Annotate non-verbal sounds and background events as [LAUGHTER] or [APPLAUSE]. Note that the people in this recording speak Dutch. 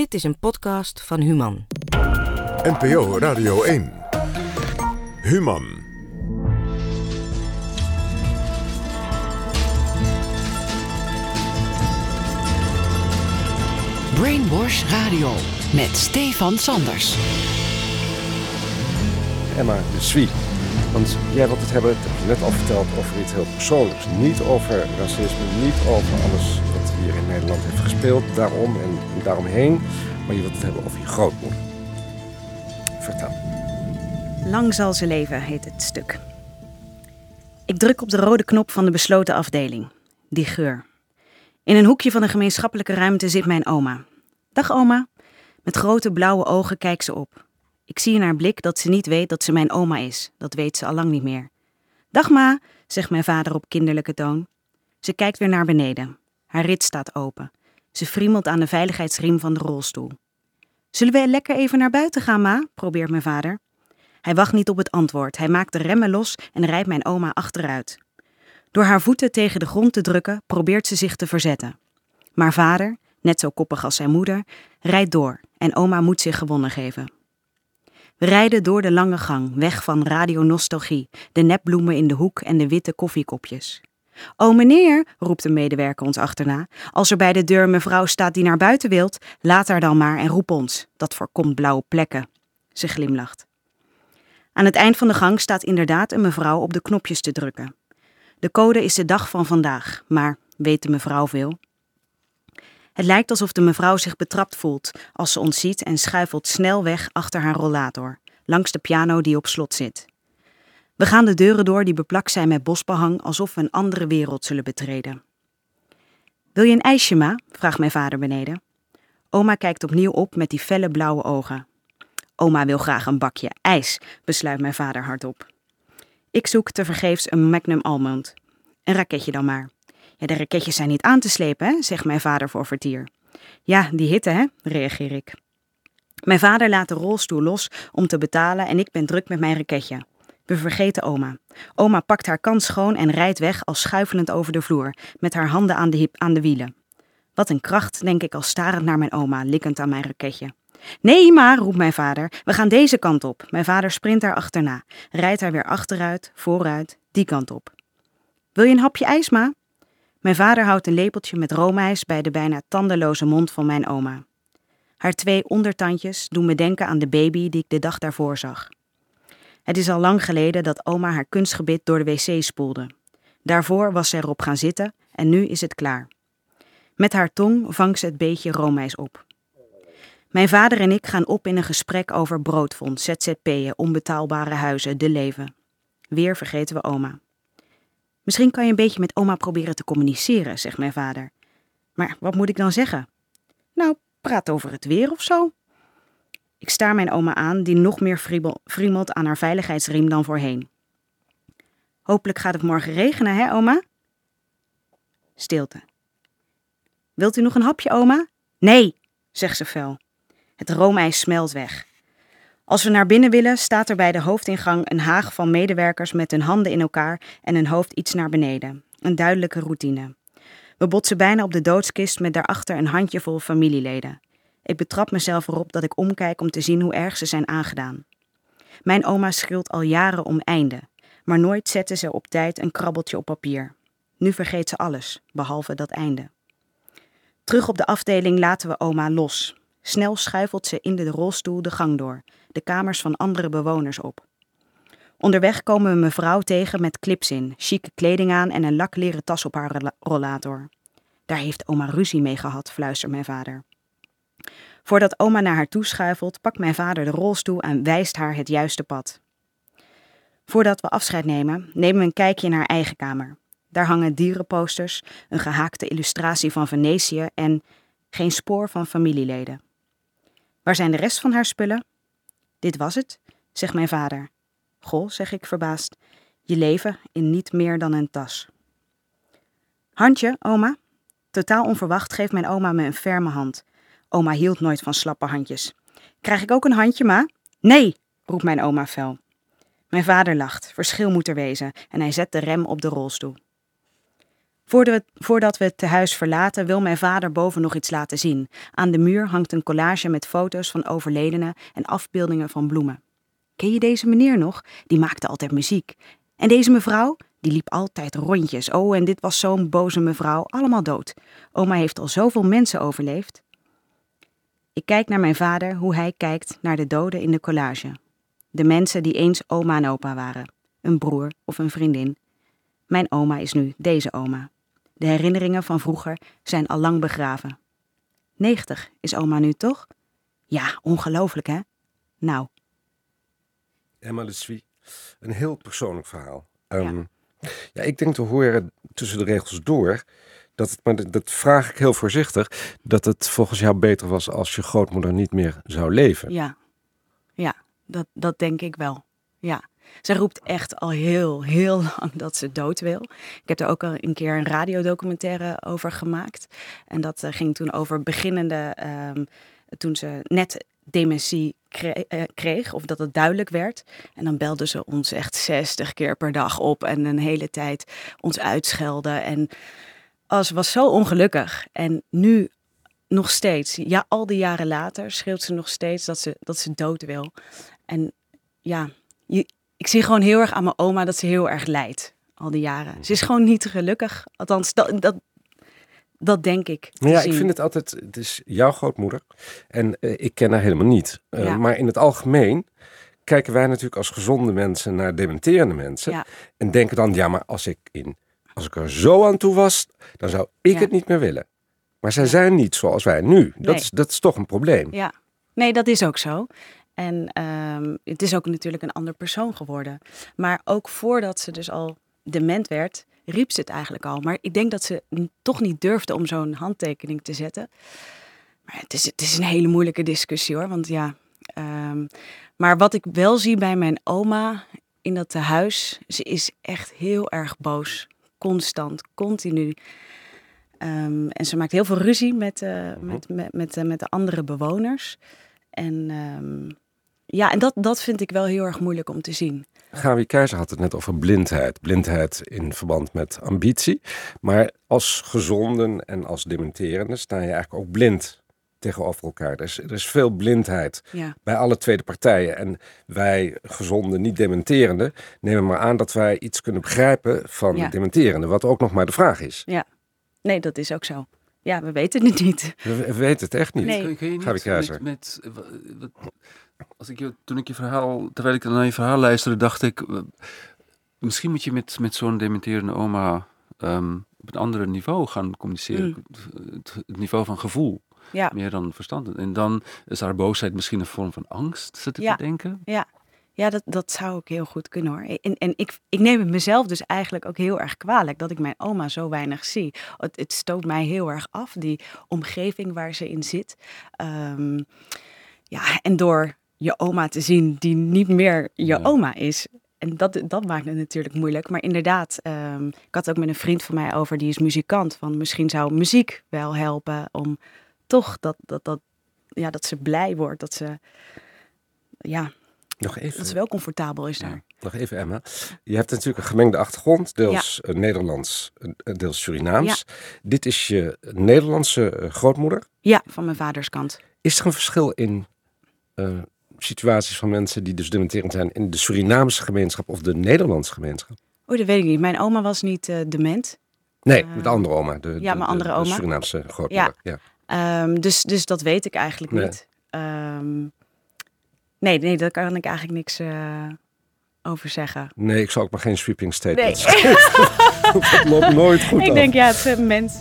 Dit is een podcast van Human. NPO Radio 1. Human. Brainwash Radio met Stefan Sanders. Emma de Swie. Want jij wilt het hebben, dat heb je net al verteld, over iets heel persoonlijks. Niet over racisme, niet over alles in Nederland heeft gespeeld, daarom en daaromheen. Maar je wilt het hebben over je grootmoeder. Vertel. Lang zal ze leven, heet het stuk. Ik druk op de rode knop van de besloten afdeling. Die geur. In een hoekje van de gemeenschappelijke ruimte zit mijn oma. Dag oma. Met grote blauwe ogen kijkt ze op. Ik zie in haar blik dat ze niet weet dat ze mijn oma is. Dat weet ze al lang niet meer. Dag ma, zegt mijn vader op kinderlijke toon. Ze kijkt weer naar beneden. Haar rit staat open. Ze friemelt aan de veiligheidsriem van de rolstoel. Zullen we lekker even naar buiten gaan, ma? probeert mijn vader. Hij wacht niet op het antwoord. Hij maakt de remmen los en rijdt mijn oma achteruit. Door haar voeten tegen de grond te drukken, probeert ze zich te verzetten. Maar vader, net zo koppig als zijn moeder, rijdt door en oma moet zich gewonnen geven. We rijden door de lange gang, weg van Radio Nostalgie, de nepbloemen in de hoek en de witte koffiekopjes. O meneer, roept een medewerker ons achterna, als er bij de deur een mevrouw staat die naar buiten wilt, laat haar dan maar en roep ons. Dat voorkomt blauwe plekken. Ze glimlacht. Aan het eind van de gang staat inderdaad een mevrouw op de knopjes te drukken. De code is de dag van vandaag, maar weet de mevrouw veel? Het lijkt alsof de mevrouw zich betrapt voelt als ze ons ziet en schuifelt snel weg achter haar rollator, langs de piano die op slot zit. We gaan de deuren door die beplakt zijn met bosbehang, alsof we een andere wereld zullen betreden. Wil je een ijsje, ma? vraagt mijn vader beneden. Oma kijkt opnieuw op met die felle blauwe ogen. Oma wil graag een bakje ijs, besluit mijn vader hardop. Ik zoek tevergeefs een Magnum Almond. Een raketje dan maar. Ja, de raketjes zijn niet aan te slepen, zegt mijn vader voor vertier. Ja, die hitte, hè? reageer ik. Mijn vader laat de rolstoel los om te betalen en ik ben druk met mijn raketje. We vergeten oma. Oma pakt haar kant schoon en rijdt weg als schuifelend over de vloer, met haar handen aan de, hip, aan de wielen. Wat een kracht, denk ik al starend naar mijn oma, likkend aan mijn raketje. Nee, maar, roept mijn vader, we gaan deze kant op. Mijn vader sprint haar achterna, rijdt haar weer achteruit, vooruit, die kant op. Wil je een hapje ijs, ma? Mijn vader houdt een lepeltje met roomijs bij de bijna tandeloze mond van mijn oma. Haar twee ondertandjes doen me denken aan de baby die ik de dag daarvoor zag. Het is al lang geleden dat oma haar kunstgebit door de wc spoelde. Daarvoor was ze erop gaan zitten en nu is het klaar. Met haar tong vangt ze het beetje roomijs op. Mijn vader en ik gaan op in een gesprek over broodfonds, ZZP'en, onbetaalbare huizen, de leven. Weer vergeten we oma. Misschien kan je een beetje met oma proberen te communiceren, zegt mijn vader. Maar wat moet ik dan zeggen? Nou, praat over het weer of zo. Ik staar mijn oma aan, die nog meer friemelt aan haar veiligheidsriem dan voorheen. Hopelijk gaat het morgen regenen, hè, oma? Stilte. Wilt u nog een hapje, oma? Nee, zegt ze fel. Het roomijs smelt weg. Als we naar binnen willen, staat er bij de hoofdingang een haag van medewerkers met hun handen in elkaar en hun hoofd iets naar beneden. Een duidelijke routine. We botsen bijna op de doodskist met daarachter een handjevol familieleden. Ik betrap mezelf erop dat ik omkijk om te zien hoe erg ze zijn aangedaan. Mijn oma schreeuwt al jaren om einde, maar nooit zette ze op tijd een krabbeltje op papier. Nu vergeet ze alles, behalve dat einde. Terug op de afdeling laten we oma los. Snel schuifelt ze in de rolstoel de gang door, de kamers van andere bewoners op. Onderweg komen we mevrouw tegen met clips in, chique kleding aan en een lakleren tas op haar rollator. Daar heeft oma ruzie mee gehad, fluistert mijn vader. Voordat oma naar haar toe schuifelt, pakt mijn vader de rolstoel en wijst haar het juiste pad. Voordat we afscheid nemen, nemen we een kijkje in haar eigen kamer. Daar hangen dierenposters, een gehaakte illustratie van Venetië en geen spoor van familieleden. Waar zijn de rest van haar spullen? Dit was het, zegt mijn vader. Goh, zeg ik verbaasd, je leven in niet meer dan een tas. Handje, oma. Totaal onverwacht geeft mijn oma me een ferme hand. Oma hield nooit van slappe handjes. Krijg ik ook een handje, ma? Nee, roept mijn oma fel. Mijn vader lacht, verschil moet er wezen, en hij zet de rem op de rolstoel. Voordat we, het tehuis verlaten, wil mijn vader boven nog iets laten zien. Aan de muur hangt een collage met foto's van overledenen en afbeeldingen van bloemen. Ken je deze meneer nog? Die maakte altijd muziek. En deze mevrouw? Die liep altijd rondjes. Oh, en dit was zo'n boze mevrouw, allemaal dood. Oma heeft al zoveel mensen overleefd. Ik kijk naar mijn vader, hoe hij kijkt naar de doden in de collage. De mensen die eens oma en opa waren. Een broer of een vriendin. Mijn oma is nu deze oma. De herinneringen van vroeger zijn al lang begraven. 90 is oma nu toch? Ja, ongelooflijk hè? Nou, Emma de Swie, een heel persoonlijk verhaal. Ehm, ja. ik denk te horen tussen de regels door dat maar dat- vraag ik heel voorzichtig, dat het volgens jou beter was als je grootmoeder niet meer zou leven. ja. Ja, dat, dat denk ik wel. Ja. Zij roept echt al heel, heel [LAUGHS] lang dat ze dood wil. Ik heb er ook al een keer een radiodocumentaire over gemaakt. En dat eh, ging toen over beginnende, ehm, toen ze net dementie eh, kreeg, of dat het duidelijk werd. En dan belde ze ons echt 60 keer per dag op en een hele tijd ons uitschelden. En ze was zo ongelukkig. En nu nog steeds, ja, al die jaren later, schreeuwt ze nog steeds dat ze, dat ze dood wil. En ja, je, ik zie gewoon heel erg aan mijn oma dat ze heel erg lijdt. Al die jaren. Ze is gewoon niet gelukkig. Althans, dat, dat, dat denk ik. ja, ik vind het altijd, het is jouw grootmoeder en eh, ik ken haar helemaal niet. Eh, Ja. Maar in het algemeen kijken wij natuurlijk als gezonde mensen naar dementerende mensen. Ja. En denken dan, ja, maar als ik, in, als ik er zo aan toe was, dan zou ik Ja. het niet meer willen. Maar zij zijn niet zoals wij nu. Dat, Nee. is, dat is toch een probleem. Ja, nee, dat is ook zo. En ehm, het is ook natuurlijk een ander persoon geworden. Maar ook voordat ze dus al dement werd, riep ze het eigenlijk al. Maar ik denk dat ze toch niet durfde om zo'n handtekening te zetten. Maar het is, het is een hele moeilijke discussie hoor. Want ja, ehm, maar wat ik wel zie bij mijn oma in dat tehuis, ze is echt heel erg boos. Constant, continu. Ehm, en ze maakt heel veel ruzie met, eh, met, met, met, eh, met de andere bewoners. En ehm, ja, en dat, dat vind ik wel heel erg moeilijk om te zien. Gawie Keizer had het net over blindheid. Blindheid in verband met ambitie. Maar als gezonden en als dementerende sta je eigenlijk ook blind tegenover elkaar. Er is, er is veel blindheid Ja, bij alle tweede partijen. En wij gezonde, niet dementerende, nemen maar aan dat wij iets kunnen begrijpen van Ja. de dementerende. Wat ook nog maar de vraag is. nee, dat is ook zo. Ja, we weten het niet. We, we weten het echt niet. Nee. Kun, je niet met, met als ik je, toen ik je verhaal, terwijl ik naar je verhaal luisterde, dacht ik, eh, misschien moet je met, met zo'n dementerende oma ehm, op een andere niveau gaan communiceren. Het, het niveau van gevoel, Ja, meer dan verstand. En dan is haar boosheid misschien een vorm van angst, zit ik Ja. te denken. ja dat, dat zou ook heel goed kunnen hoor. En, en ik, ik neem het mezelf dus eigenlijk ook heel erg kwalijk dat ik mijn oma zo weinig zie. Het, het stoot mij heel erg af, die omgeving waar ze in zit. Ehm, ja, en door je oma te zien die niet meer je Ja. oma is. En dat, dat maakt het natuurlijk moeilijk. Maar inderdaad, ehm, ik had het ook met een vriend van mij over, die is muzikant. Van misschien zou muziek wel helpen om toch dat, dat, dat, ja, dat ze blij wordt. Dat ze, ja, Nog dat even, ze wel comfortabel is daar. Ja. nog even, Emma. Je hebt natuurlijk een gemengde achtergrond. Deels Nederlands, deels Surinaams. Dit is je Nederlandse eh, grootmoeder. Ja, van mijn vaders kant. Is er een verschil in eh, situaties van mensen die dus dementerend zijn in de Surinaamse gemeenschap of de Nederlandse gemeenschap? Oh, dat weet ik niet. Mijn oma was niet eh, dement. Nee, met de andere oma. De, ja, de- mijn de- andere de oma. Surinaamse grootmoeder. Ja. Ehm, dus, dus dat weet ik eigenlijk Nee. niet. Ehm, nee, nee, daar kan ik eigenlijk niks eh, over zeggen. Nee, ik zal ook maar geen sweeping Nee. statements geven. [LAUGHS] dat loopt nooit goed ik af. denk, ja, het is een mens.